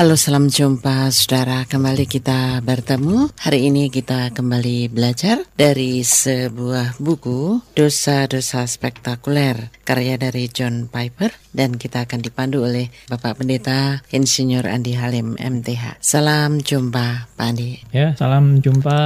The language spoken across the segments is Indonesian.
Halo, salam jumpa saudara. Kembali kita bertemu. Hari ini kita kembali belajar dari sebuah buku Dosa-dosa Spektakuler karya dari John Piper dan kita akan dipandu oleh Bapak Pendeta Insinyur Andi Halim MTH. Salam jumpa Pak Andi. Ya, salam jumpa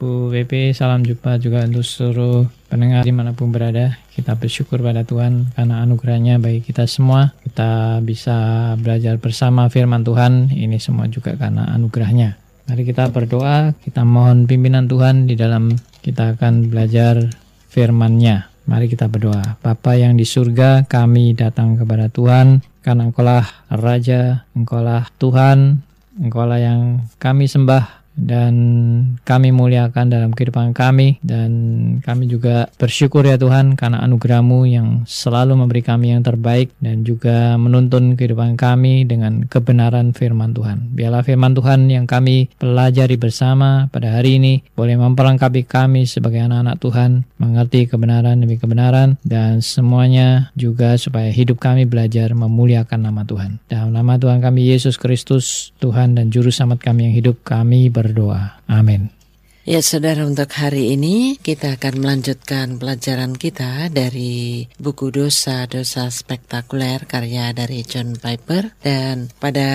Bu WP, salam jumpa juga untuk seluruh pendengar di mana pun berada. Kita bersyukur pada Tuhan karena anugerahnya bagi kita semua. Kita bisa belajar bersama firman Tuhan, ini semua juga karena anugerahnya. Mari kita berdoa, kita mohon pimpinan Tuhan di dalam kita akan belajar firman-Nya. Mari kita berdoa. Bapa yang di surga, kami datang kepada Tuhan karena Engkaulah Raja, Engkaulah Tuhan, Engkaulah yang kami sembah dan kami muliakan dalam kehidupan kami dan kami juga bersyukur ya Tuhan karena anugerahmu yang selalu memberi kami yang terbaik dan juga menuntun kehidupan kami dengan kebenaran firman Tuhan. Biarlah firman Tuhan yang kami pelajari bersama pada hari ini boleh memperlengkapi kami sebagai anak-anak Tuhan mengerti kebenaran demi kebenaran dan semuanya juga supaya hidup kami belajar memuliakan nama Tuhan. Dalam nama Tuhan kami Yesus Kristus, Tuhan dan Juru Selamat kami yang hidup, kami berdoa. Amin. Ya saudara untuk hari ini kita akan melanjutkan pelajaran kita dari buku dosa-dosa spektakuler karya dari John Piper dan pada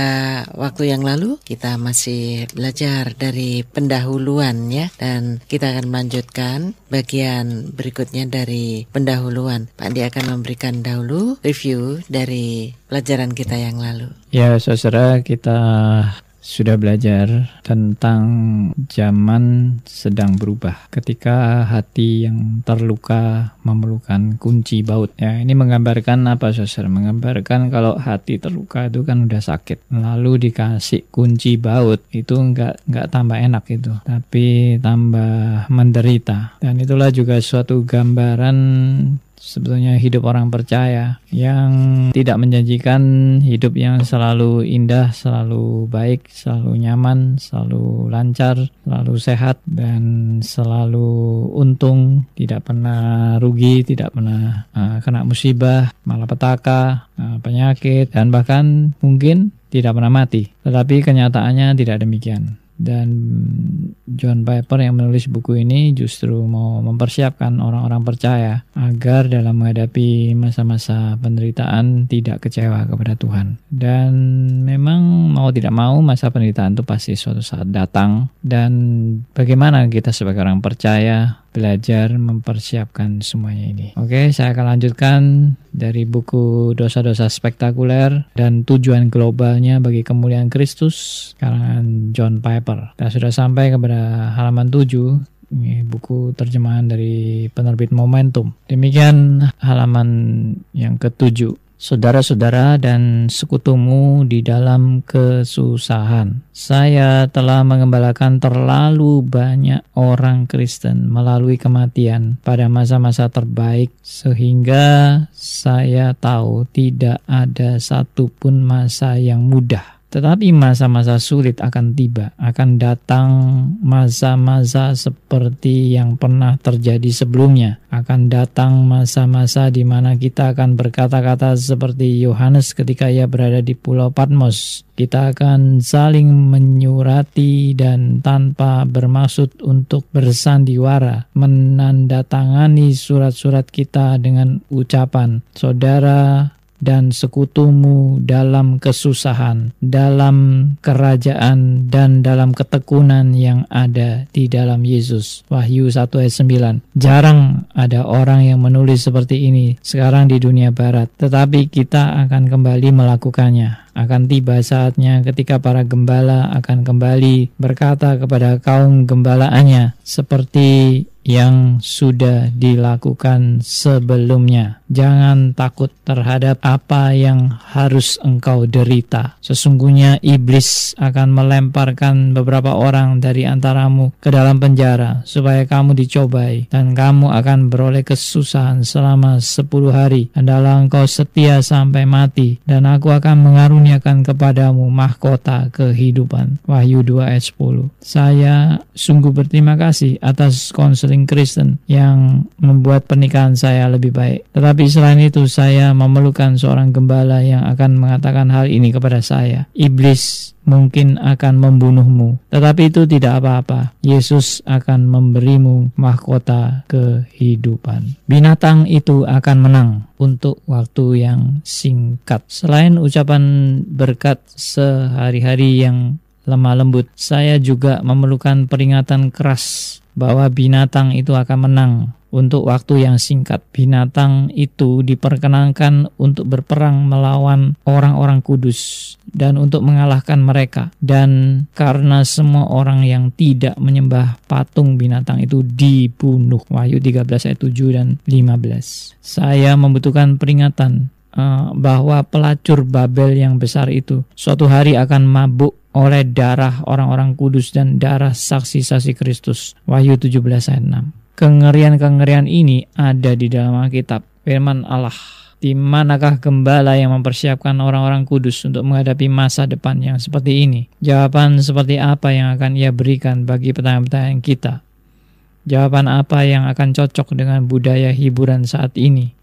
waktu yang lalu kita masih belajar dari pendahuluan ya dan kita akan melanjutkan bagian berikutnya dari pendahuluan. Pak Andi akan memberikan dahulu review dari pelajaran kita yang lalu. Ya saudara kita sudah belajar tentang zaman sedang berubah. Ketika hati yang terluka memerlukan kunci baut. Ya ini menggambarkan apa saudara? Menggambarkan kalau hati terluka itu kan udah sakit. Lalu dikasih kunci baut itu enggak enggak tambah enak itu. Tapi tambah menderita. Dan itulah juga suatu gambaran sebetulnya hidup orang percaya yang tidak menjanjikan hidup yang selalu indah, selalu baik, selalu nyaman, selalu lancar, selalu sehat dan selalu untung, tidak pernah rugi, tidak pernah uh, kena musibah, malapetaka, uh, penyakit dan bahkan mungkin tidak pernah mati. Tetapi kenyataannya tidak demikian dan John Piper yang menulis buku ini justru mau mempersiapkan orang-orang percaya agar dalam menghadapi masa-masa penderitaan tidak kecewa kepada Tuhan. Dan memang mau tidak mau masa penderitaan itu pasti suatu saat datang dan bagaimana kita sebagai orang percaya belajar mempersiapkan semuanya ini. Oke, saya akan lanjutkan dari buku Dosa-dosa Spektakuler dan Tujuan Globalnya bagi Kemuliaan Kristus karangan John Piper. Kita sudah sampai kepada halaman 7 ini buku terjemahan dari penerbit Momentum. Demikian halaman yang ketujuh saudara-saudara dan sekutumu di dalam kesusahan. Saya telah mengembalakan terlalu banyak orang Kristen melalui kematian pada masa-masa terbaik sehingga saya tahu tidak ada satupun masa yang mudah tetapi masa-masa sulit akan tiba, akan datang masa-masa seperti yang pernah terjadi sebelumnya. Akan datang masa-masa di mana kita akan berkata-kata seperti Yohanes ketika ia berada di Pulau Patmos. Kita akan saling menyurati dan tanpa bermaksud untuk bersandiwara menandatangani surat-surat kita dengan ucapan, "Saudara, dan sekutumu dalam kesusahan, dalam kerajaan dan dalam ketekunan yang ada di dalam Yesus. Wahyu 1 ayat 9. Jarang ada orang yang menulis seperti ini sekarang di dunia barat, tetapi kita akan kembali melakukannya akan tiba saatnya ketika para gembala akan kembali berkata kepada kaum gembalaannya seperti yang sudah dilakukan sebelumnya. Jangan takut terhadap apa yang harus engkau derita. Sesungguhnya iblis akan melemparkan beberapa orang dari antaramu ke dalam penjara supaya kamu dicobai dan kamu akan beroleh kesusahan selama sepuluh hari. Adalah engkau setia sampai mati dan aku akan mengaruniakan kepadamu mahkota kehidupan. Wahyu 2 ayat 10. Saya sungguh berterima kasih atas konseling Kristen yang membuat pernikahan saya lebih baik. Tetapi selain itu saya memerlukan seorang gembala yang akan mengatakan hal ini kepada saya. Iblis mungkin akan membunuhmu, tetapi itu tidak apa-apa. Yesus akan memberimu mahkota kehidupan. Binatang itu akan menang untuk waktu yang singkat. Selain ucapan berkat sehari-hari yang lemah lembut, saya juga memerlukan peringatan keras bahwa binatang itu akan menang untuk waktu yang singkat. Binatang itu diperkenankan untuk berperang melawan orang-orang kudus dan untuk mengalahkan mereka. Dan karena semua orang yang tidak menyembah patung binatang itu dibunuh. Wahyu 13 ayat 7 dan 15. Saya membutuhkan peringatan bahwa pelacur Babel yang besar itu suatu hari akan mabuk oleh darah orang-orang kudus dan darah saksi-saksi Kristus. Wahyu 17 ayat 6 kengerian-kengerian ini ada di dalam Alkitab, firman Allah. Di manakah gembala yang mempersiapkan orang-orang kudus untuk menghadapi masa depan yang seperti ini? Jawaban seperti apa yang akan ia berikan bagi pertanyaan-pertanyaan kita? Jawaban apa yang akan cocok dengan budaya hiburan saat ini?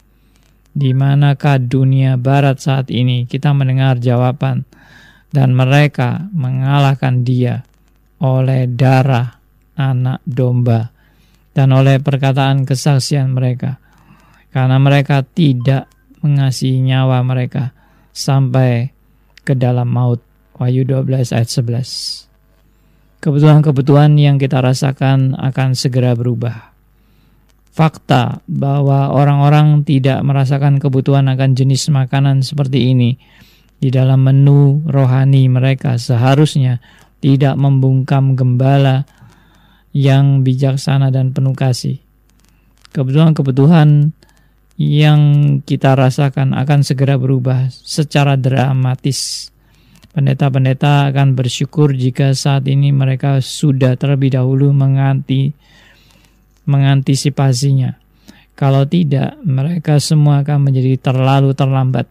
Di manakah dunia barat saat ini? Kita mendengar jawaban dan mereka mengalahkan dia oleh darah anak domba dan oleh perkataan kesaksian mereka. Karena mereka tidak mengasihi nyawa mereka sampai ke dalam maut. Wahyu 12 ayat 11. Kebutuhan-kebutuhan yang kita rasakan akan segera berubah. Fakta bahwa orang-orang tidak merasakan kebutuhan akan jenis makanan seperti ini di dalam menu rohani mereka seharusnya tidak membungkam gembala yang bijaksana dan penuh kasih. Kebutuhan-kebutuhan yang kita rasakan akan segera berubah secara dramatis. Pendeta-pendeta akan bersyukur jika saat ini mereka sudah terlebih dahulu menganti, mengantisipasinya. Kalau tidak, mereka semua akan menjadi terlalu terlambat.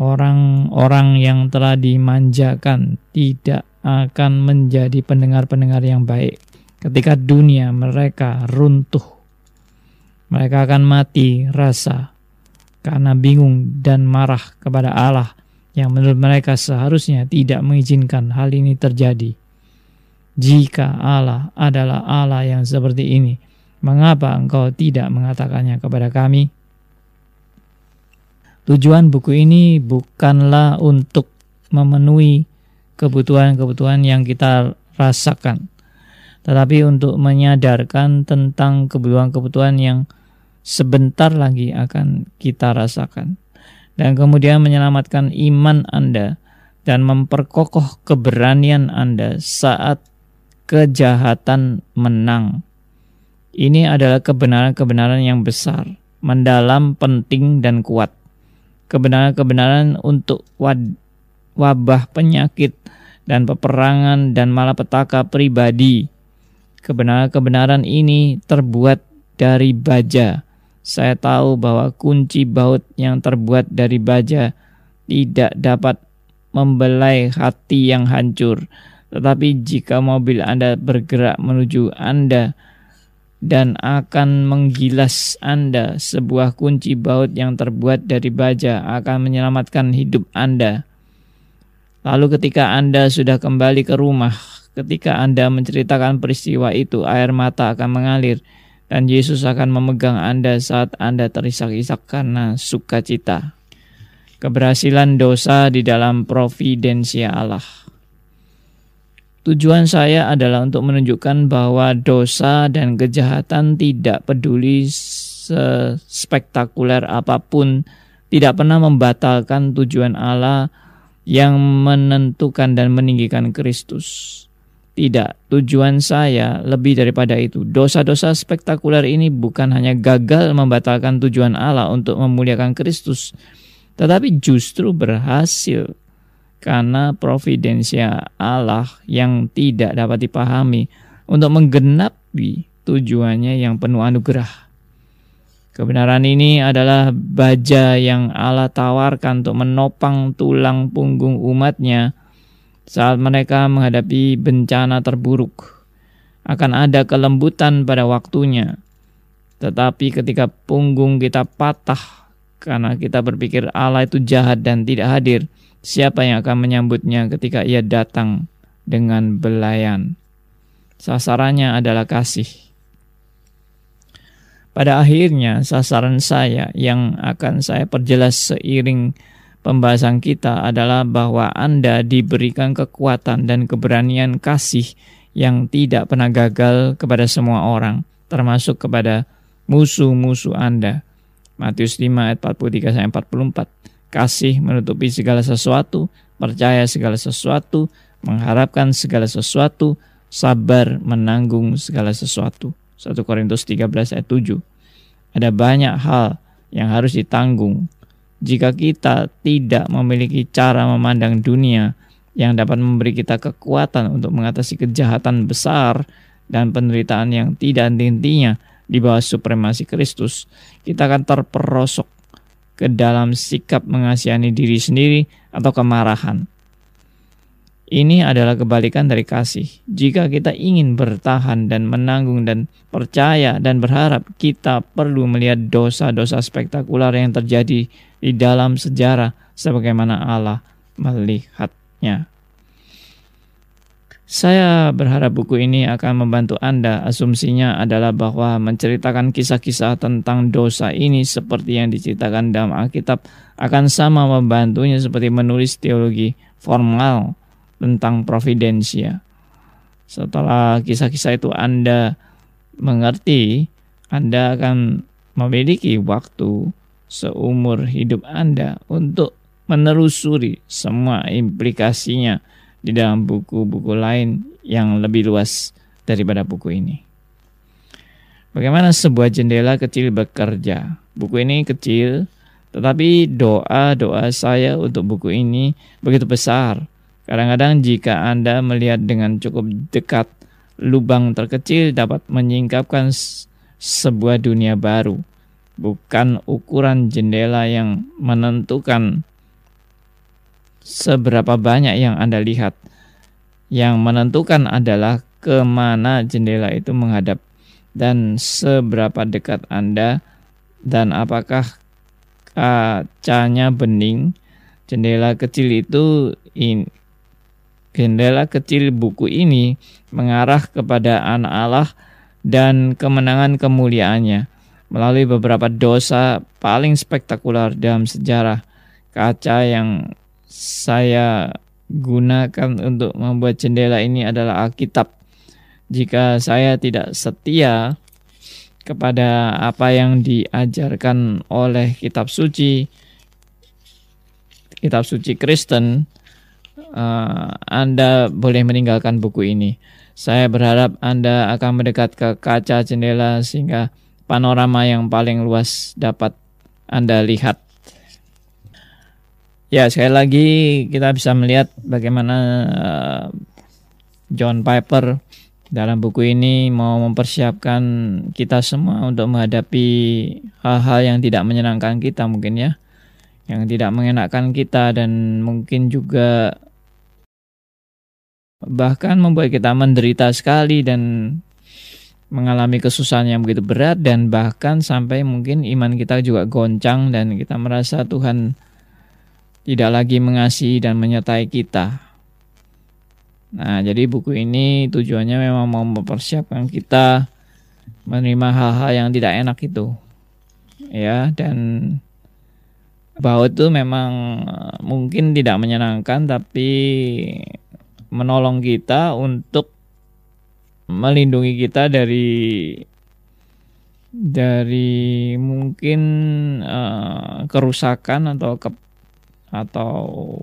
Orang-orang yang telah dimanjakan tidak akan menjadi pendengar-pendengar yang baik. Ketika dunia mereka runtuh, mereka akan mati rasa karena bingung dan marah kepada Allah yang menurut mereka seharusnya tidak mengizinkan hal ini terjadi. Jika Allah adalah Allah yang seperti ini, mengapa engkau tidak mengatakannya kepada kami? Tujuan buku ini bukanlah untuk memenuhi kebutuhan-kebutuhan yang kita rasakan, tetapi untuk menyadarkan tentang kebutuhan-kebutuhan yang sebentar lagi akan kita rasakan, dan kemudian menyelamatkan iman Anda dan memperkokoh keberanian Anda saat kejahatan menang. Ini adalah kebenaran-kebenaran yang besar, mendalam, penting, dan kuat. Kebenaran-kebenaran untuk wabah penyakit dan peperangan dan malapetaka pribadi. Kebenaran-kebenaran ini terbuat dari baja. Saya tahu bahwa kunci baut yang terbuat dari baja tidak dapat membelai hati yang hancur. Tetapi jika mobil Anda bergerak menuju Anda dan akan menggilas Anda, sebuah kunci baut yang terbuat dari baja akan menyelamatkan hidup Anda. Lalu ketika Anda sudah kembali ke rumah, ketika Anda menceritakan peristiwa itu, air mata akan mengalir dan Yesus akan memegang Anda saat Anda terisak-isak karena sukacita. Keberhasilan dosa di dalam providensia Allah. Tujuan saya adalah untuk menunjukkan bahwa dosa dan kejahatan tidak peduli spektakuler apa pun, tidak pernah membatalkan tujuan Allah yang menentukan dan meninggikan Kristus. Tidak, tujuan saya lebih daripada itu. Dosa-dosa spektakuler ini bukan hanya gagal membatalkan tujuan Allah untuk memuliakan Kristus, tetapi justru berhasil karena providensia Allah yang tidak dapat dipahami untuk menggenapi tujuannya yang penuh anugerah. Kebenaran ini adalah baja yang Allah tawarkan untuk menopang tulang punggung umatnya saat mereka menghadapi bencana terburuk. Akan ada kelembutan pada waktunya. Tetapi ketika punggung kita patah karena kita berpikir Allah itu jahat dan tidak hadir, Siapa yang akan menyambutnya ketika ia datang dengan belayan? Sasarannya adalah kasih. Pada akhirnya, sasaran saya yang akan saya perjelas seiring pembahasan kita adalah bahwa Anda diberikan kekuatan dan keberanian kasih yang tidak pernah gagal kepada semua orang, termasuk kepada musuh-musuh Anda. Matius 5 ayat 43 sampai 44. Kasih menutupi segala sesuatu, percaya segala sesuatu, mengharapkan segala sesuatu, sabar menanggung segala sesuatu. 1 Korintus 13 ayat 7. Ada banyak hal yang harus ditanggung. Jika kita tidak memiliki cara memandang dunia yang dapat memberi kita kekuatan untuk mengatasi kejahatan besar dan penderitaan yang tidak henti-hentinya di bawah supremasi Kristus, kita akan terperosok ke dalam sikap mengasihani diri sendiri atau kemarahan ini adalah kebalikan dari kasih. Jika kita ingin bertahan dan menanggung dan percaya dan berharap, kita perlu melihat dosa-dosa spektakuler yang terjadi di dalam sejarah sebagaimana Allah melihatnya. Saya berharap buku ini akan membantu Anda. Asumsinya adalah bahwa menceritakan kisah-kisah tentang dosa ini seperti yang diceritakan dalam Alkitab akan sama membantunya seperti menulis teologi formal tentang providensia. Setelah kisah-kisah itu Anda mengerti, Anda akan memiliki waktu seumur hidup Anda untuk menelusuri semua implikasinya di dalam buku-buku lain yang lebih luas daripada buku ini. Bagaimana sebuah jendela kecil bekerja? Buku ini kecil, tetapi doa-doa saya untuk buku ini begitu besar Kadang-kadang jika Anda melihat dengan cukup dekat, lubang terkecil dapat menyingkapkan sebuah dunia baru. Bukan ukuran jendela yang menentukan seberapa banyak yang Anda lihat. Yang menentukan adalah ke mana jendela itu menghadap dan seberapa dekat Anda dan apakah kacanya bening. Jendela kecil itu in, Jendela kecil buku ini mengarah kepada anak Allah dan kemenangan kemuliaannya melalui beberapa dosa paling spektakuler dalam sejarah kaca yang saya gunakan untuk membuat jendela ini adalah Alkitab. Jika saya tidak setia kepada apa yang diajarkan oleh kitab suci, kitab suci Kristen, uh, Anda boleh meninggalkan buku ini. Saya berharap Anda akan mendekat ke kaca jendela sehingga panorama yang paling luas dapat Anda lihat. Ya, sekali lagi kita bisa melihat bagaimana uh, John Piper dalam buku ini mau mempersiapkan kita semua untuk menghadapi hal-hal yang tidak menyenangkan kita mungkin ya. Yang tidak mengenakan kita dan mungkin juga bahkan membuat kita menderita sekali dan mengalami kesusahan yang begitu berat dan bahkan sampai mungkin iman kita juga goncang dan kita merasa Tuhan tidak lagi mengasihi dan menyertai kita. Nah, jadi buku ini tujuannya memang mau mempersiapkan kita menerima hal-hal yang tidak enak itu. Ya, dan bahwa itu memang mungkin tidak menyenangkan tapi menolong kita untuk melindungi kita dari dari mungkin uh, kerusakan atau ke, atau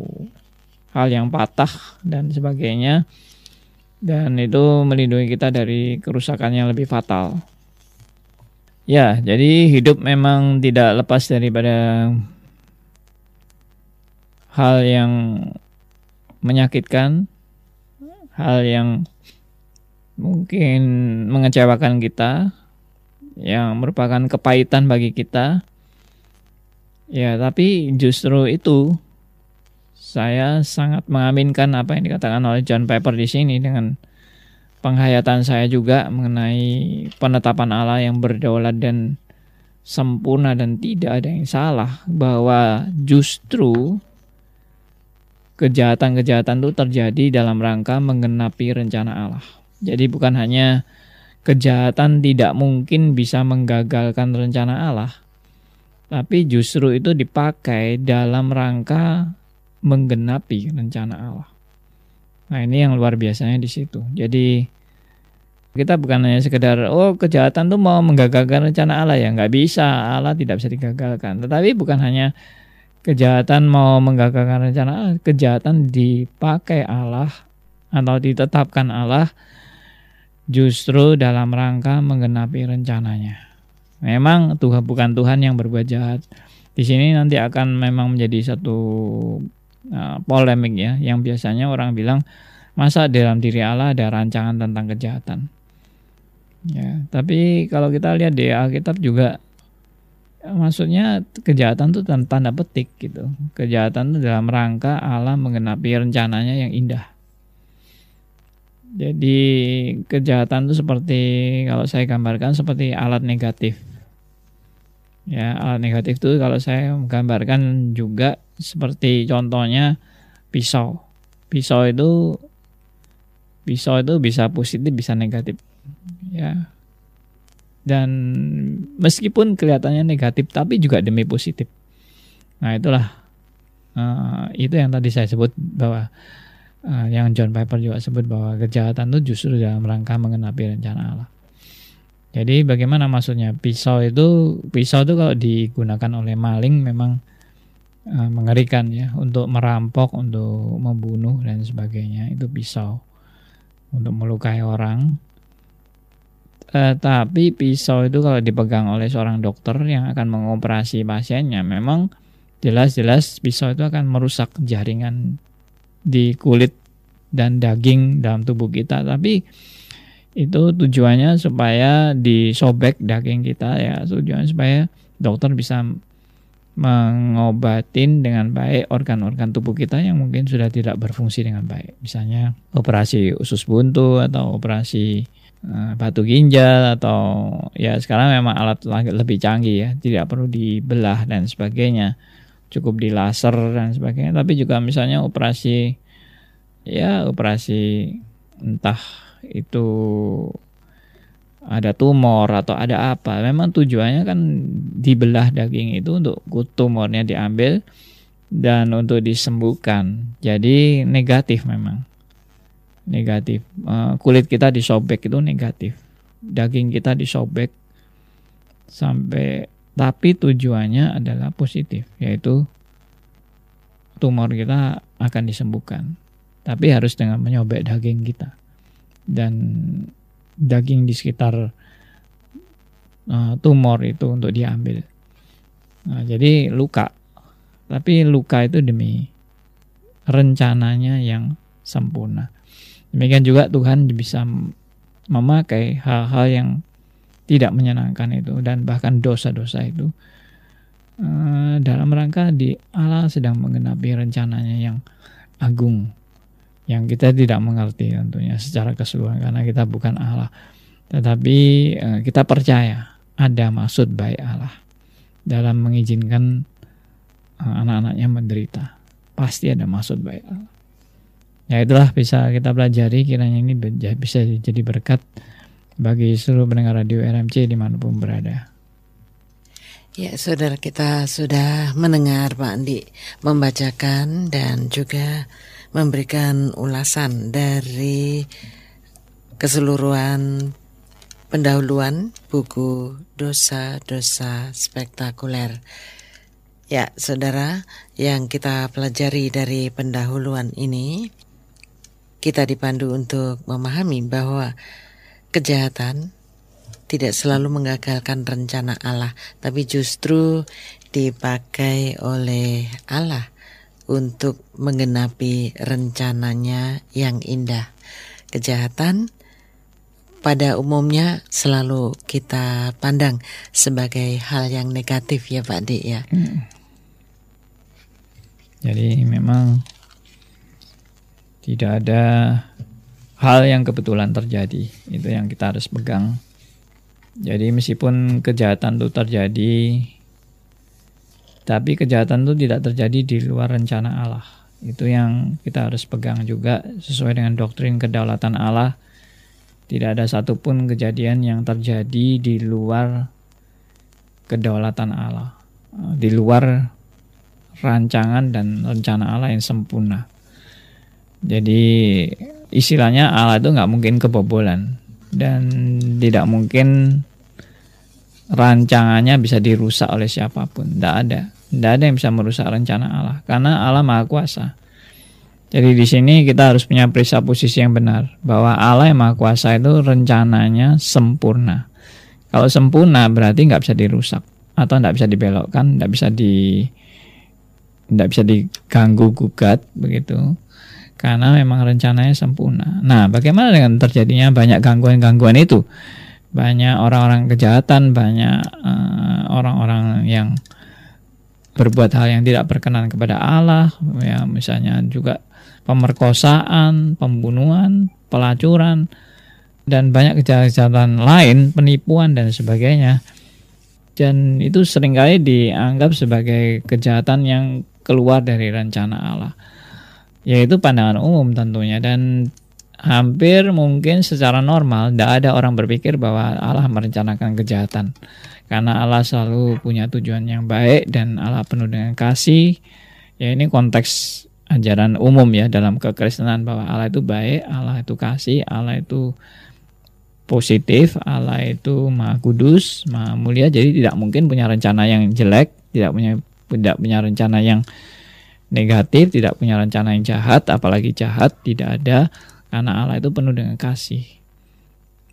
hal yang patah dan sebagainya dan itu melindungi kita dari kerusakan yang lebih fatal. Ya, jadi hidup memang tidak lepas daripada hal yang menyakitkan, hal yang mungkin mengecewakan kita, yang merupakan kepahitan bagi kita. Ya, tapi justru itu saya sangat mengaminkan apa yang dikatakan oleh John Piper di sini dengan penghayatan saya juga mengenai penetapan Allah yang berdaulat dan sempurna dan tidak ada yang salah bahwa justru kejahatan-kejahatan itu terjadi dalam rangka menggenapi rencana Allah. Jadi bukan hanya kejahatan tidak mungkin bisa menggagalkan rencana Allah, tapi justru itu dipakai dalam rangka menggenapi rencana Allah. Nah ini yang luar biasanya di situ. Jadi kita bukan hanya sekedar oh kejahatan tuh mau menggagalkan rencana Allah ya nggak bisa Allah tidak bisa digagalkan. Tetapi bukan hanya kejahatan mau menggagalkan rencana Allah, kejahatan dipakai Allah atau ditetapkan Allah justru dalam rangka menggenapi rencananya. Memang Tuhan bukan Tuhan yang berbuat jahat. Di sini nanti akan memang menjadi satu uh, polemik ya, yang biasanya orang bilang masa dalam diri Allah ada rancangan tentang kejahatan. Ya, tapi kalau kita lihat di Alkitab juga maksudnya kejahatan itu tanda petik gitu. Kejahatan itu dalam rangka Allah mengenapi rencananya yang indah. Jadi kejahatan itu seperti kalau saya gambarkan seperti alat negatif. Ya, alat negatif itu kalau saya gambarkan juga seperti contohnya pisau. Pisau itu pisau itu bisa positif bisa negatif. Ya. Dan meskipun kelihatannya negatif tapi juga demi positif. Nah itulah uh, itu yang tadi saya sebut bahwa uh, yang John Piper juga sebut bahwa kejahatan itu justru dalam rangka mengenapi rencana Allah jadi bagaimana maksudnya? Pisau itu pisau itu kalau digunakan oleh maling memang uh, mengerikan ya untuk merampok untuk membunuh dan sebagainya. Itu pisau untuk melukai orang. Eh, tapi pisau itu kalau dipegang oleh seorang dokter yang akan mengoperasi pasiennya, memang jelas-jelas pisau itu akan merusak jaringan di kulit dan daging dalam tubuh kita. Tapi itu tujuannya supaya disobek daging kita ya, tujuannya supaya dokter bisa mengobatin dengan baik organ-organ tubuh kita yang mungkin sudah tidak berfungsi dengan baik. Misalnya operasi usus buntu atau operasi Eh, batu ginjal atau ya sekarang memang alat lebih canggih ya. Tidak perlu dibelah dan sebagainya. Cukup di laser dan sebagainya. Tapi juga misalnya operasi ya operasi entah itu ada tumor atau ada apa memang tujuannya kan dibelah daging itu untuk tumornya diambil dan untuk disembuhkan jadi negatif memang negatif. Uh, kulit kita disobek itu negatif. Daging kita disobek sampai tapi tujuannya adalah positif, yaitu tumor kita akan disembuhkan. Tapi harus dengan menyobek daging kita. Dan daging di sekitar uh, tumor itu untuk diambil. Nah, jadi luka. Tapi luka itu demi rencananya yang sempurna. Demikian juga Tuhan bisa memakai hal-hal yang tidak menyenangkan itu dan bahkan dosa-dosa itu uh, dalam rangka di Allah sedang menggenapi rencananya yang agung yang kita tidak mengerti tentunya secara keseluruhan karena kita bukan Allah. Tetapi uh, kita percaya ada maksud baik Allah dalam mengizinkan uh, anak-anaknya menderita. Pasti ada maksud baik Allah. Ya itulah bisa kita pelajari. Kiranya ini bisa jadi berkat bagi seluruh pendengar radio RMC di mana pun berada. Ya, saudara kita sudah mendengar Pak Andi membacakan dan juga memberikan ulasan dari keseluruhan pendahuluan buku dosa-dosa spektakuler. Ya, saudara, yang kita pelajari dari pendahuluan ini kita dipandu untuk memahami bahwa kejahatan tidak selalu mengagalkan rencana Allah, tapi justru dipakai oleh Allah untuk menggenapi rencananya yang indah. Kejahatan pada umumnya selalu kita pandang sebagai hal yang negatif ya Pak Dik ya. Hmm. Jadi memang tidak ada hal yang kebetulan terjadi. Itu yang kita harus pegang. Jadi meskipun kejahatan itu terjadi, tapi kejahatan itu tidak terjadi di luar rencana Allah. Itu yang kita harus pegang juga sesuai dengan doktrin kedaulatan Allah. Tidak ada satupun kejadian yang terjadi di luar kedaulatan Allah, di luar rancangan dan rencana Allah yang sempurna. Jadi istilahnya Allah itu nggak mungkin kebobolan dan tidak mungkin rancangannya bisa dirusak oleh siapa pun. Tidak ada. Tidak ada yang bisa merusak rencana Allah. Karena Allah Maha Kuasa. Jadi di sini kita harus punya periksa posisi yang benar. Bahwa Allah yang Maha Kuasa itu rencananya sempurna. Kalau sempurna berarti nggak bisa dirusak. Atau nggak bisa dibelokkan, nggak bisa di nggak bisa diganggu gugat begitu karena memang rencananya sempurna. Nah, bagaimana dengan terjadinya banyak gangguan-gangguan itu? Banyak orang-orang kejahatan, banyak eh, orang-orang uh, yang berbuat hal yang tidak berkenan kepada Allah, ya misalnya juga pemerkosaan, pembunuhan, pelacuran, dan banyak kejahatan lain, penipuan dan sebagainya. Dan itu sering kali dianggap sebagai kejahatan yang keluar dari rencana Allah. Yaitu pandangan umum tentunya dan hampir mungkin secara normal tidak ada orang berpikir bahwa Allah merencanakan kejahatan. Karena Allah selalu punya tujuan yang baik dan Allah penuh dengan kasih. Ya ini konteks ajaran umum ya dalam kekristenan bahwa Allah itu baik, Allah itu kasih, Allah itu positif, Allah itu maha kudus, maha mulia. Jadi tidak mungkin punya rencana yang jelek, tidak punya tidak punya rencana yang negatif, tidak punya rencana yang jahat, apalagi jahat tidak ada karena Allah itu penuh dengan kasih.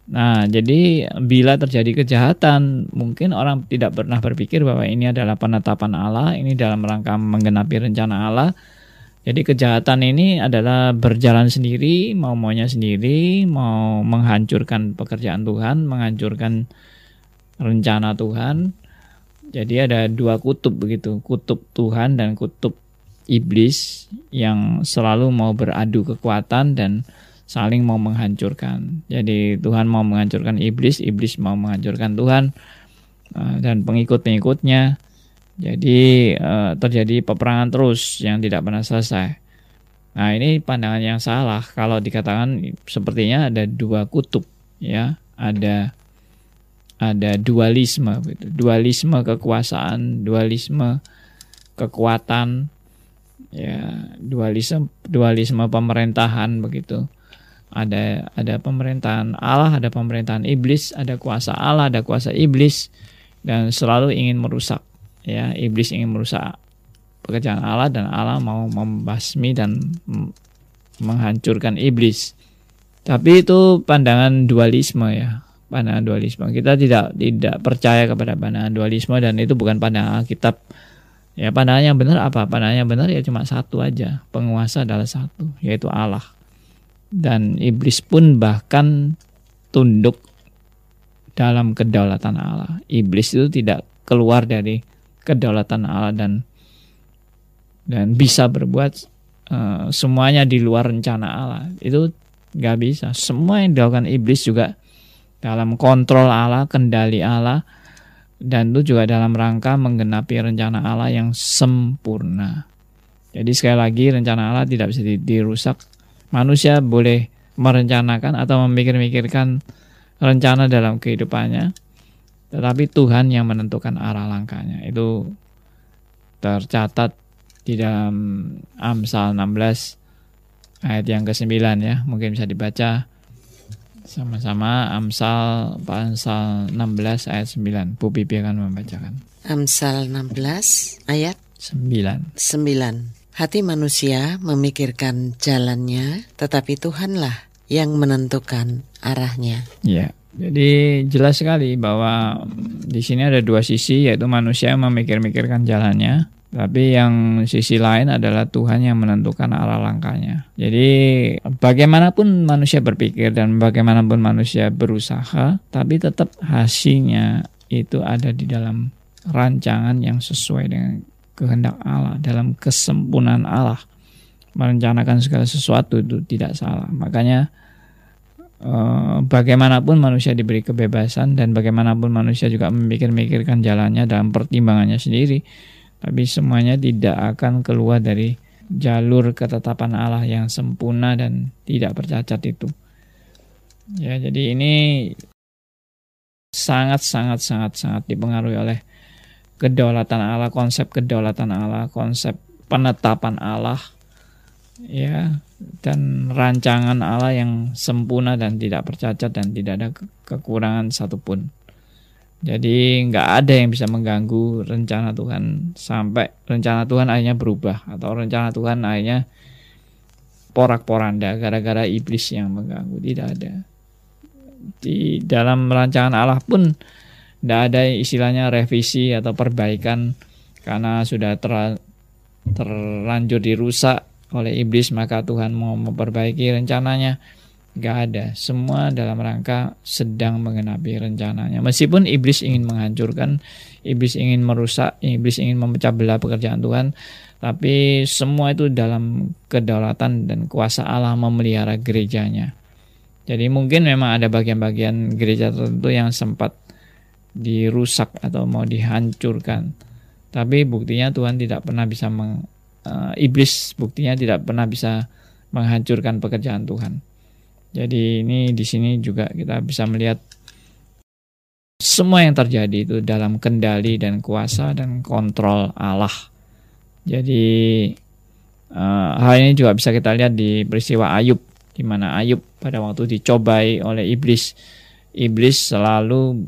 Nah, jadi bila terjadi kejahatan, mungkin orang tidak pernah berpikir bahwa ini adalah penetapan Allah, ini dalam rangka menggenapi rencana Allah. Jadi kejahatan ini adalah berjalan sendiri, mau maunya sendiri, mau menghancurkan pekerjaan Tuhan, menghancurkan rencana Tuhan. Jadi ada dua kutub begitu, kutub Tuhan dan kutub iblis yang selalu mau beradu kekuatan dan saling mau menghancurkan. Jadi Tuhan mau menghancurkan iblis, iblis mau menghancurkan Tuhan eh, dan pengikut-pengikutnya. Jadi eh, terjadi peperangan terus yang tidak pernah selesai. Nah ini pandangan yang salah kalau dikatakan sepertinya ada dua kutub ya, ada ada dualisme, gitu. dualisme kekuasaan, dualisme kekuatan, ya dualisme dualisme pemerintahan begitu ada ada pemerintahan Allah ada pemerintahan iblis ada kuasa Allah ada kuasa iblis dan selalu ingin merusak ya iblis ingin merusak pekerjaan Allah dan Allah mau membasmi dan menghancurkan iblis tapi itu pandangan dualisme ya pandangan dualisme kita tidak tidak percaya kepada pandangan dualisme dan itu bukan pandangan Alkitab Ya pandangan yang benar apa? Pandangan yang benar ya cuma satu aja. Penguasa adalah satu, yaitu Allah. Dan iblis pun bahkan tunduk dalam kedaulatan Allah. Iblis itu tidak keluar dari kedaulatan Allah dan dan bisa berbuat uh, semuanya di luar rencana Allah. Itu nggak bisa. Semua yang dilakukan iblis juga dalam kontrol Allah, kendali Allah dan itu juga dalam rangka menggenapi rencana Allah yang sempurna. Jadi sekali lagi rencana Allah tidak bisa dirusak. Manusia boleh merencanakan atau memikir-mikirkan rencana dalam kehidupannya, tetapi Tuhan yang menentukan arah langkahnya. Itu tercatat di dalam Amsal 16 ayat yang ke-9 ya. Mungkin bisa dibaca sama-sama Amsal Amsal 16 ayat 9. Bu Bibi akan membacakan. Amsal 16 ayat 9. 9. Hati manusia memikirkan jalannya, tetapi Tuhanlah yang menentukan arahnya. Ya. Jadi jelas sekali bahwa di sini ada dua sisi yaitu manusia yang memikir-mikirkan jalannya tapi yang sisi lain adalah Tuhan yang menentukan arah langkahnya. Jadi bagaimanapun manusia berpikir dan bagaimanapun manusia berusaha, tapi tetap hasilnya itu ada di dalam rancangan yang sesuai dengan kehendak Allah, dalam kesempurnaan Allah. Merencanakan segala sesuatu itu tidak salah. Makanya eh, bagaimanapun manusia diberi kebebasan dan bagaimanapun manusia juga memikir-mikirkan jalannya dalam pertimbangannya sendiri tapi semuanya tidak akan keluar dari jalur ketetapan Allah yang sempurna dan tidak bercacat itu. Ya, jadi ini sangat sangat sangat sangat dipengaruhi oleh kedaulatan Allah, konsep kedaulatan Allah, konsep penetapan Allah ya dan rancangan Allah yang sempurna dan tidak bercacat dan tidak ada kekurangan satupun. Jadi nggak ada yang bisa mengganggu rencana Tuhan sampai rencana Tuhan akhirnya berubah atau rencana Tuhan akhirnya porak-poranda gara-gara iblis yang mengganggu tidak ada. Di dalam rancangan Allah pun tidak ada istilahnya revisi atau perbaikan karena sudah ter, terlanjur dirusak oleh iblis maka Tuhan mau memperbaiki rencananya Gak ada. Semua dalam rangka sedang mengenapi rencananya. Meskipun iblis ingin menghancurkan, iblis ingin merusak, iblis ingin memecah belah pekerjaan Tuhan, tapi semua itu dalam kedaulatan dan kuasa Allah memelihara gerejanya. Jadi mungkin memang ada bagian-bagian gereja tertentu yang sempat dirusak atau mau dihancurkan. Tapi buktinya Tuhan tidak pernah bisa meng, uh, iblis buktinya tidak pernah bisa menghancurkan pekerjaan Tuhan. Jadi ini di sini juga kita bisa melihat semua yang terjadi itu dalam kendali dan kuasa dan kontrol Allah. Jadi uh, hal ini juga bisa kita lihat di peristiwa Ayub, di mana Ayub pada waktu dicobai oleh iblis, iblis selalu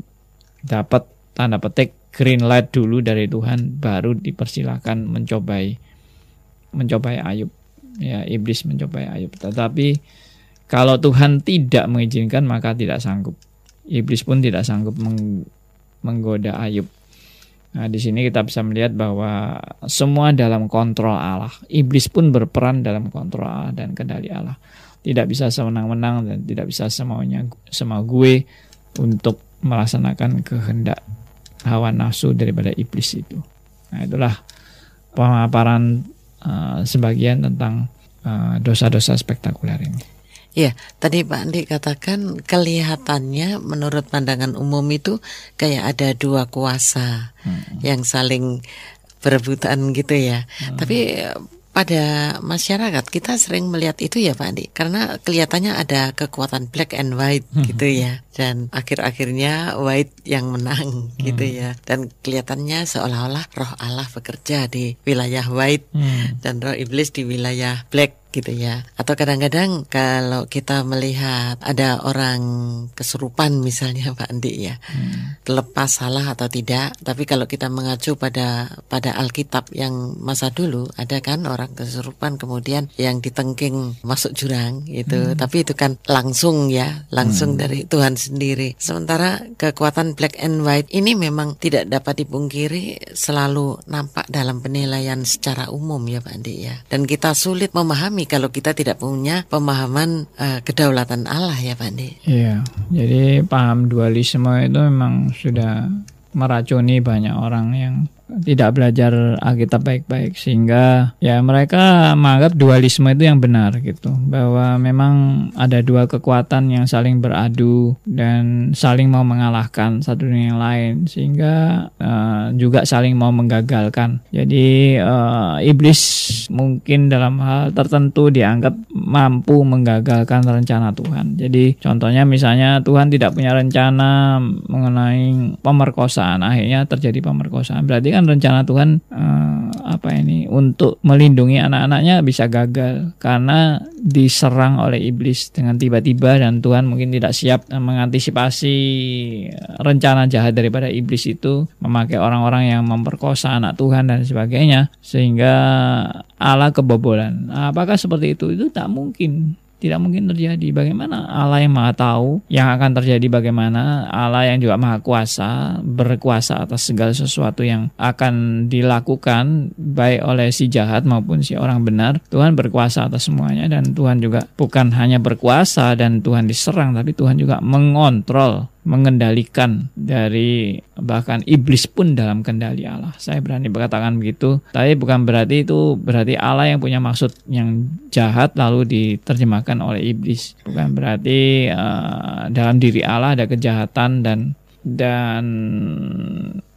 dapat tanda petik green light dulu dari Tuhan, baru dipersilakan mencobai, mencobai Ayub. Ya, iblis mencobai Ayub. Tetapi kalau Tuhan tidak mengizinkan maka tidak sanggup. Iblis pun tidak sanggup meng menggoda Ayub. Nah, di sini kita bisa melihat bahwa semua dalam kontrol Allah. Iblis pun berperan dalam kontrol Allah dan kendali Allah. Tidak bisa semenang-menang dan tidak bisa semaunya semau gue untuk melaksanakan kehendak hawa nafsu daripada iblis itu. Nah, itulah pemaparan uh, sebagian tentang eh, dosa-dosa uh, spektakuler ini. Ya, tadi Pak Andi katakan kelihatannya menurut pandangan umum itu kayak ada dua kuasa hmm. yang saling berebutan gitu ya. Hmm. Tapi pada masyarakat kita sering melihat itu ya Pak Andi karena kelihatannya ada kekuatan black and white hmm. gitu ya dan akhir-akhirnya white yang menang hmm. gitu ya dan kelihatannya seolah-olah roh Allah bekerja di wilayah white hmm. dan roh iblis di wilayah black gitu ya. Atau kadang-kadang kalau kita melihat ada orang kesurupan misalnya Pak Andi ya, hmm. terlepas salah atau tidak, tapi kalau kita mengacu pada pada Alkitab yang masa dulu ada kan orang kesurupan kemudian yang ditengking masuk jurang itu, hmm. tapi itu kan langsung ya, langsung hmm. dari Tuhan sendiri. Sementara kekuatan black and white ini memang tidak dapat dipungkiri selalu nampak dalam penilaian secara umum ya Pak Andi ya. Dan kita sulit memahami kalau kita tidak punya pemahaman uh, kedaulatan Allah ya Pak Andi. Iya, jadi paham dualisme itu memang sudah meracuni banyak orang yang tidak belajar Alkitab baik-baik sehingga ya mereka menganggap dualisme itu yang benar gitu. Bahwa memang ada dua kekuatan yang saling beradu dan saling mau mengalahkan satu dengan yang lain sehingga uh, juga saling mau menggagalkan. Jadi uh, iblis mungkin dalam hal tertentu dianggap mampu menggagalkan rencana Tuhan. Jadi contohnya misalnya Tuhan tidak punya rencana mengenai pemerkosaan akhirnya terjadi pemerkosaan. Berarti kan rencana Tuhan uh, apa ini untuk melindungi anak-anaknya bisa gagal karena diserang oleh iblis dengan tiba-tiba dan Tuhan mungkin tidak siap mengantisipasi rencana jahat daripada iblis itu memakai orang-orang yang memperkosa anak Tuhan dan sebagainya sehingga Allah kebobolan. Apakah seperti itu? Itu tak mungkin tidak mungkin terjadi. Bagaimana Allah yang Maha Tahu yang akan terjadi bagaimana Allah yang juga Maha Kuasa berkuasa atas segala sesuatu yang akan dilakukan baik oleh si jahat maupun si orang benar. Tuhan berkuasa atas semuanya dan Tuhan juga bukan hanya berkuasa dan Tuhan diserang tapi Tuhan juga mengontrol mengendalikan dari bahkan iblis pun dalam kendali Allah. Saya berani berkatakan begitu, tapi bukan berarti itu berarti Allah yang punya maksud yang jahat lalu diterjemahkan oleh iblis. Bukan berarti uh, dalam diri Allah ada kejahatan dan dan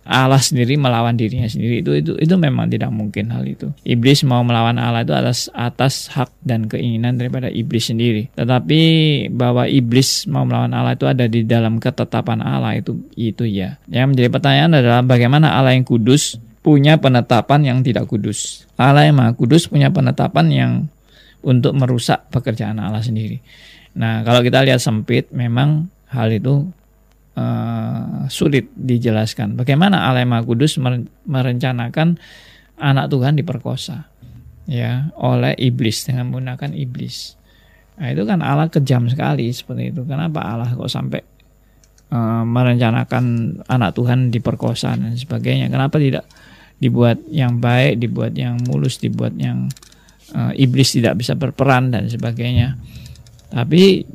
Allah sendiri melawan dirinya sendiri itu itu itu memang tidak mungkin hal itu. Iblis mau melawan Allah itu atas atas hak dan keinginan daripada iblis sendiri. Tetapi bahwa iblis mau melawan Allah itu ada di dalam ketetapan Allah itu itu ya. Yang menjadi pertanyaan adalah bagaimana Allah yang kudus punya penetapan yang tidak kudus. Allah yang Maha Kudus punya penetapan yang untuk merusak pekerjaan Allah sendiri. Nah, kalau kita lihat sempit memang hal itu uh, sulit dijelaskan. Bagaimana Maha Kudus merencanakan anak Tuhan diperkosa ya oleh iblis dengan menggunakan iblis. Nah, itu kan Allah kejam sekali seperti itu. Kenapa Allah kok sampai uh, merencanakan anak Tuhan diperkosa dan sebagainya? Kenapa tidak dibuat yang baik, dibuat yang mulus, dibuat yang uh, iblis tidak bisa berperan dan sebagainya? Tapi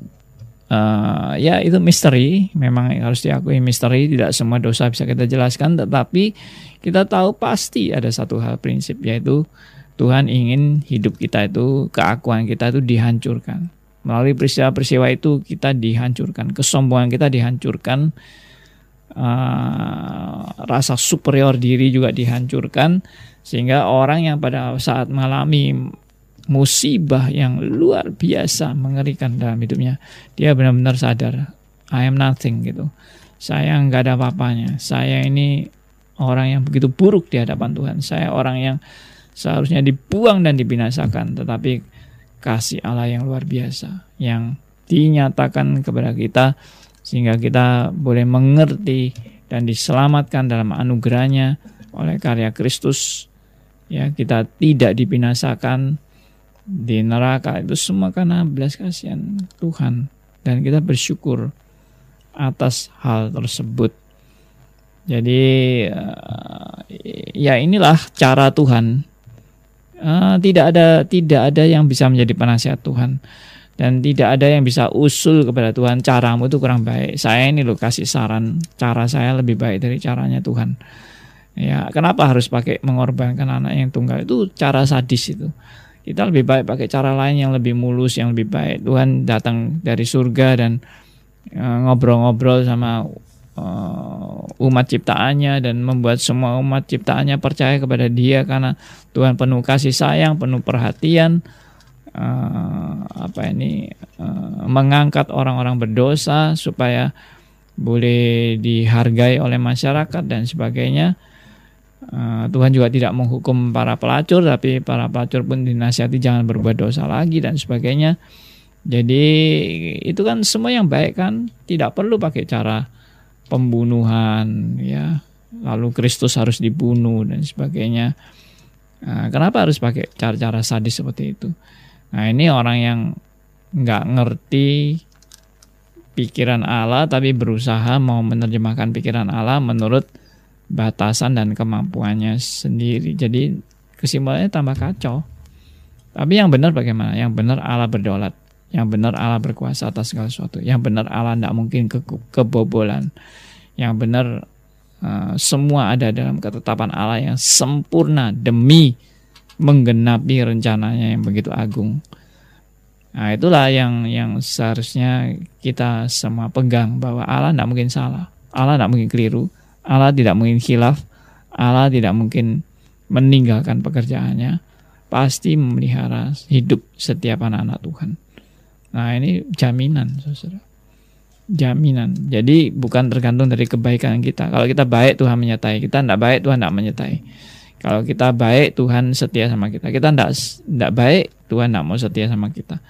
uh, ya itu misteri. Memang harus diakui misteri. Tidak semua dosa bisa kita jelaskan. Tetapi kita tahu pasti ada satu hal prinsip yaitu Tuhan ingin hidup kita itu keakuan kita itu dihancurkan. Melalui peristiwa-peristiwa itu kita dihancurkan. Kesombongan kita dihancurkan. Uh, rasa superior diri juga dihancurkan. Sehingga orang yang pada saat mengalami musibah yang luar biasa mengerikan dalam hidupnya. Dia benar-benar sadar, I am nothing gitu. Saya nggak ada apa-apanya. Saya ini orang yang begitu buruk di hadapan Tuhan. Saya orang yang seharusnya dibuang dan dibinasakan. Tetapi kasih Allah yang luar biasa yang dinyatakan kepada kita sehingga kita boleh mengerti dan diselamatkan dalam anugerahnya oleh karya Kristus ya kita tidak dibinasakan di neraka itu semua karena belas kasihan Tuhan dan kita bersyukur atas hal tersebut. Jadi eh, ya inilah cara Tuhan. Uh, tidak ada tidak ada yang bisa menjadi penasihat Tuhan dan tidak ada yang bisa usul kepada Tuhan caramu itu kurang baik. Saya ini loh kasih saran cara saya lebih baik dari caranya Tuhan. Ya, kenapa harus pakai mengorbankan anak yang tunggal itu cara sadis itu kita lebih baik pakai cara lain yang lebih mulus, yang lebih baik. Tuhan datang dari surga dan eh, ngobrol-ngobrol sama uh, umat ciptaannya dan membuat semua umat ciptaannya percaya kepada Dia karena Tuhan penuh kasih sayang, penuh perhatian. Uh, apa ini mengangkat orang-orang berdosa supaya boleh dihargai oleh masyarakat dan sebagainya Eh, Tuhan juga tidak menghukum para pelacur, tapi para pelacur pun dinasihati jangan berbuat dosa lagi dan sebagainya. Jadi itu kan semua yang baik kan, tidak perlu pakai cara pembunuhan, ya. Lalu Kristus harus dibunuh dan sebagainya. Nah, kenapa harus pakai cara-cara sadis seperti itu? Nah ini orang yang nggak ngerti pikiran Allah, tapi berusaha mau menerjemahkan pikiran Allah menurut batasan dan kemampuannya sendiri. Jadi kesimpulannya tambah kacau. Tapi yang benar bagaimana? Yang benar Allah berdaulat. Yang benar Allah berkuasa atas segala sesuatu. Yang benar Allah tidak mungkin ke kebobolan. Yang benar uh, semua ada dalam ketetapan Allah yang sempurna demi menggenapi rencananya yang begitu agung. Nah, itulah yang yang seharusnya kita semua pegang bahwa Allah tidak mungkin salah. Allah tidak mungkin keliru. Allah tidak mungkin khilaf, Allah tidak mungkin meninggalkan pekerjaannya, pasti memelihara hidup setiap anak-anak Tuhan. Nah ini jaminan, saudara. Jaminan. Jadi bukan tergantung dari kebaikan kita. Kalau kita baik Tuhan menyertai kita, tidak baik Tuhan tidak menyertai. Kalau kita baik Tuhan setia sama kita. Kita tidak tidak baik Tuhan tidak mau setia sama kita.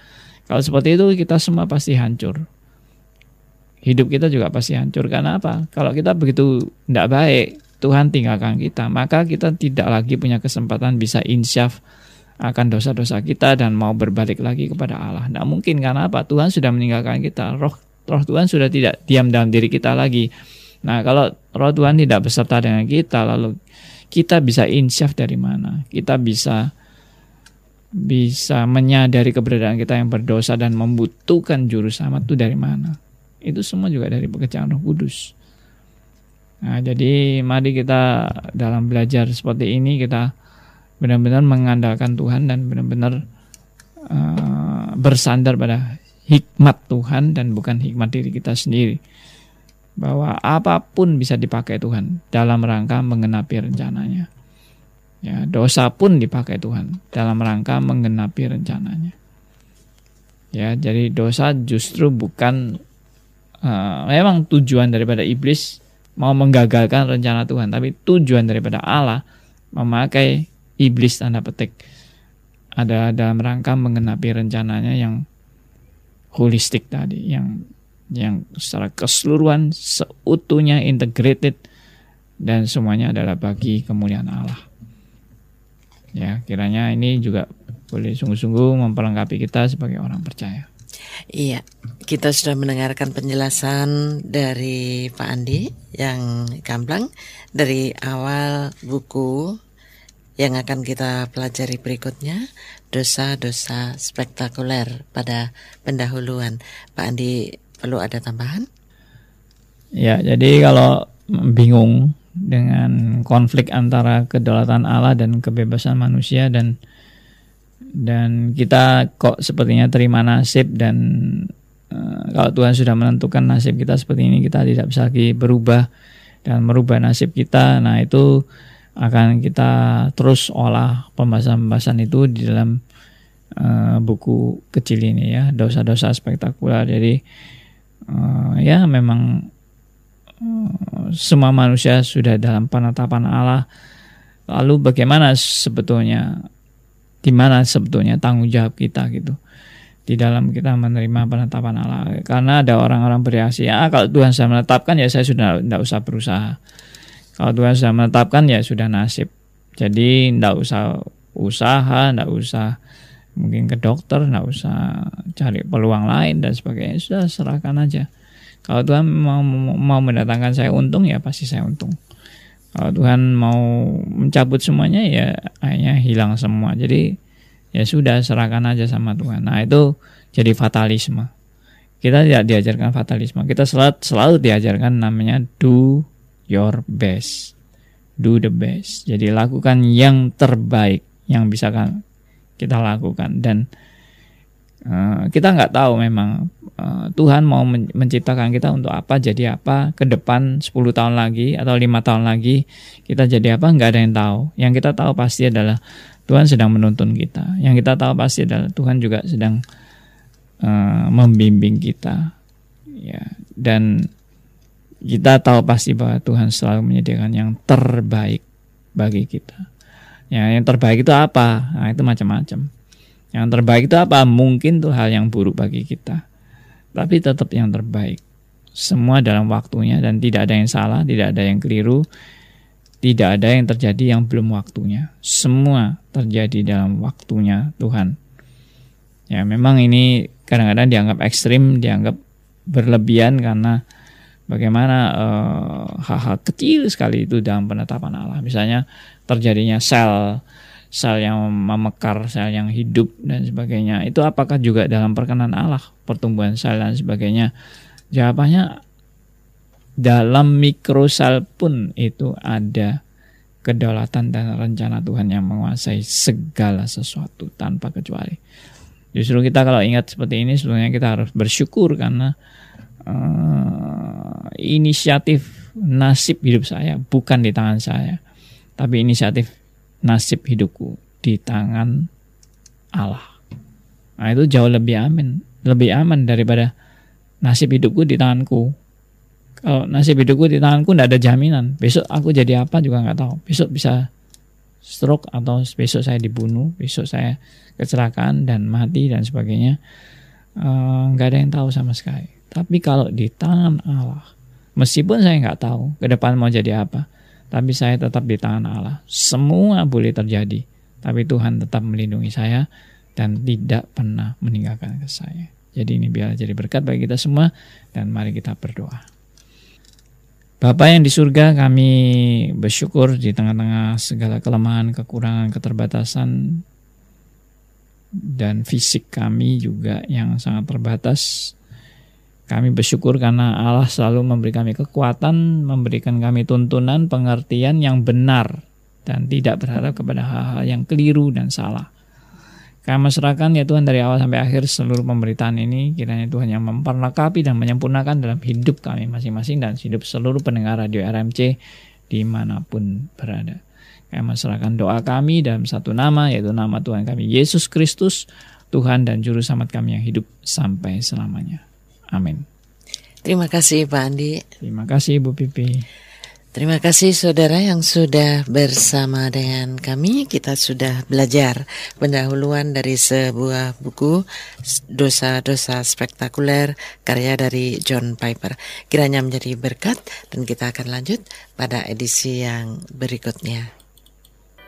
Kalau seperti itu kita semua pasti hancur hidup kita juga pasti hancur. Karena apa? Kalau kita begitu tidak baik, Tuhan tinggalkan kita, maka kita tidak lagi punya kesempatan bisa insyaf akan dosa-dosa kita dan mau berbalik lagi kepada Allah. Tidak mungkin karena apa? Tuhan sudah meninggalkan kita. Roh roh Tuhan sudah tidak diam dalam diri kita lagi. Nah, kalau roh Tuhan tidak beserta dengan kita, lalu kita bisa insyaf dari mana? Kita bisa bisa menyadari keberadaan kita yang berdosa dan membutuhkan juru selamat itu dari mana? Itu semua juga dari pekerjaan Roh Kudus. Nah, jadi mari kita dalam belajar seperti ini kita benar-benar mengandalkan Tuhan dan benar-benar uh, bersandar pada hikmat Tuhan dan bukan hikmat diri kita sendiri. bahwa apa pun bisa dipakai Tuhan dalam rangka menggenapi rencananya. Ya, dosa pun dipakai Tuhan dalam rangka menggenapi rencananya. Ya, jadi dosa justru bukan uh, memang tujuan daripada iblis mau menggagalkan rencana Tuhan, tapi tujuan daripada Allah memakai iblis tanda petik ada dalam rangka menggenapi rencananya yang holistik tadi, yang yang secara keseluruhan seutuhnya integrated dan semuanya adalah bagi kemuliaan Allah. Ya, kiranya ini juga boleh sungguh-sungguh memperlengkapi kita sebagai orang percaya. Iya, kita sudah mendengarkan penjelasan dari Pak Andi yang gamblang dari awal buku yang akan kita pelajari berikutnya dosa-dosa spektakuler pada pendahuluan. Pak Andi perlu ada tambahan? Ya, jadi kalau bingung dengan konflik antara kedaulatan Allah dan kebebasan manusia dan dan kita kok sepertinya terima nasib dan uh, kalau Tuhan sudah menentukan nasib kita seperti ini kita tidak bisa lagi berubah dan merubah nasib kita nah itu akan kita terus olah pembahasan-pembahasan itu di dalam uh, buku kecil ini ya dosa-dosa spektakuler jadi uh, ya memang semua manusia sudah dalam penetapan Allah. Lalu bagaimana sebetulnya di mana sebetulnya tanggung jawab kita gitu. Di dalam kita menerima penetapan Allah. Karena ada orang-orang bereaksi ya kalau Tuhan sudah menetapkan ya saya sudah tidak usah berusaha. Kalau Tuhan sudah menetapkan ya sudah nasib. Jadi tidak usah usaha tidak usah mungkin ke dokter nggak usah cari peluang lain dan sebagainya. Sudah serahkan aja. Kalau Tuhan mau mau mendatangkan saya untung ya pasti saya untung kalau Tuhan mau mencabut semuanya ya hanya hilang semua. Jadi ya sudah serahkan aja sama Tuhan. Nah itu jadi fatalisme. Kita tidak diajarkan fatalisme. Kita selalu selalu diajarkan namanya do your best. Do the best. Jadi lakukan yang terbaik yang bisa kita lakukan. Dan uh, kita nggak tahu memang uh, Tuhan mau men menciptakan kita untuk apa jadi apa ke depan 10 tahun lagi atau lima tahun lagi kita jadi apa nggak ada yang tahu yang kita tahu pasti adalah Tuhan sedang menuntun kita yang kita tahu pasti adalah Tuhan juga sedang uh, membimbing kita ya dan kita tahu pasti bahwa Tuhan selalu menyediakan yang terbaik bagi kita Ya, yang terbaik itu apa? Nah, itu macam-macam. Yang terbaik itu apa? Mungkin tuh hal yang buruk bagi kita. Tapi tetap yang terbaik. Semua dalam waktunya dan tidak ada yang salah, tidak ada yang keliru, tidak ada yang terjadi yang belum waktunya. Semua terjadi dalam waktunya Tuhan. Ya, memang ini kadang-kadang dianggap ekstrim, dianggap berlebihan karena bagaimana eh, hal-hal uh, kecil sekali itu dalam penetapan Allah. Misalnya terjadinya sel sel yang memekar, sel yang hidup dan sebagainya. Itu apakah juga dalam perkenan Allah pertumbuhan sel dan sebagainya? Jawabannya dalam mikrosel pun itu ada kedaulatan dan rencana Tuhan yang menguasai segala sesuatu tanpa kecuali. Justru kita kalau ingat seperti ini sebenarnya kita harus bersyukur karena uh, inisiatif nasib hidup saya bukan di tangan saya tapi inisiatif nasib hidupku di tangan Allah. Nah itu jauh lebih aman, lebih aman daripada nasib hidupku di tanganku. Kalau nasib hidupku di tanganku tidak ada jaminan. Besok aku jadi apa juga nggak tahu. Besok bisa stroke atau besok saya dibunuh, besok saya kecelakaan dan mati dan sebagainya. Eh, nggak uh, ada yang tahu sama sekali. Tapi kalau di tangan Allah, meskipun saya nggak tahu ke depan mau jadi apa, tapi saya tetap di tangan Allah. Semua boleh terjadi, tapi Tuhan tetap melindungi saya dan tidak pernah meninggalkan ke saya. Jadi ini biar jadi berkat bagi kita semua dan mari kita berdoa. Bapak yang di surga kami bersyukur di tengah-tengah segala kelemahan, kekurangan, keterbatasan dan fisik kami juga yang sangat terbatas. Kami bersyukur karena Allah selalu memberi kami kekuatan, memberikan kami tuntunan, pengertian yang benar, dan tidak berharap kepada hal-hal yang keliru dan salah. Kami serahkan ya Tuhan dari awal sampai akhir seluruh pemberitaan ini kiranya Tuhan yang memperlengkapi dan menyempurnakan dalam hidup kami masing-masing dan hidup seluruh pendengar radio RMC di mana pun berada. Kami serahkan doa kami dalam satu nama yaitu nama Tuhan kami Yesus Kristus Tuhan dan Juru Selamat kami yang hidup sampai selamanya. Amin. Terima kasih Pak Andi. Terima kasih Bu Pipi. Terima kasih saudara yang sudah bersama dengan kami. Kita sudah belajar pendahuluan dari sebuah buku Dosa-dosa spektakuler karya dari John Piper. Kiranya menjadi berkat dan kita akan lanjut pada edisi yang berikutnya.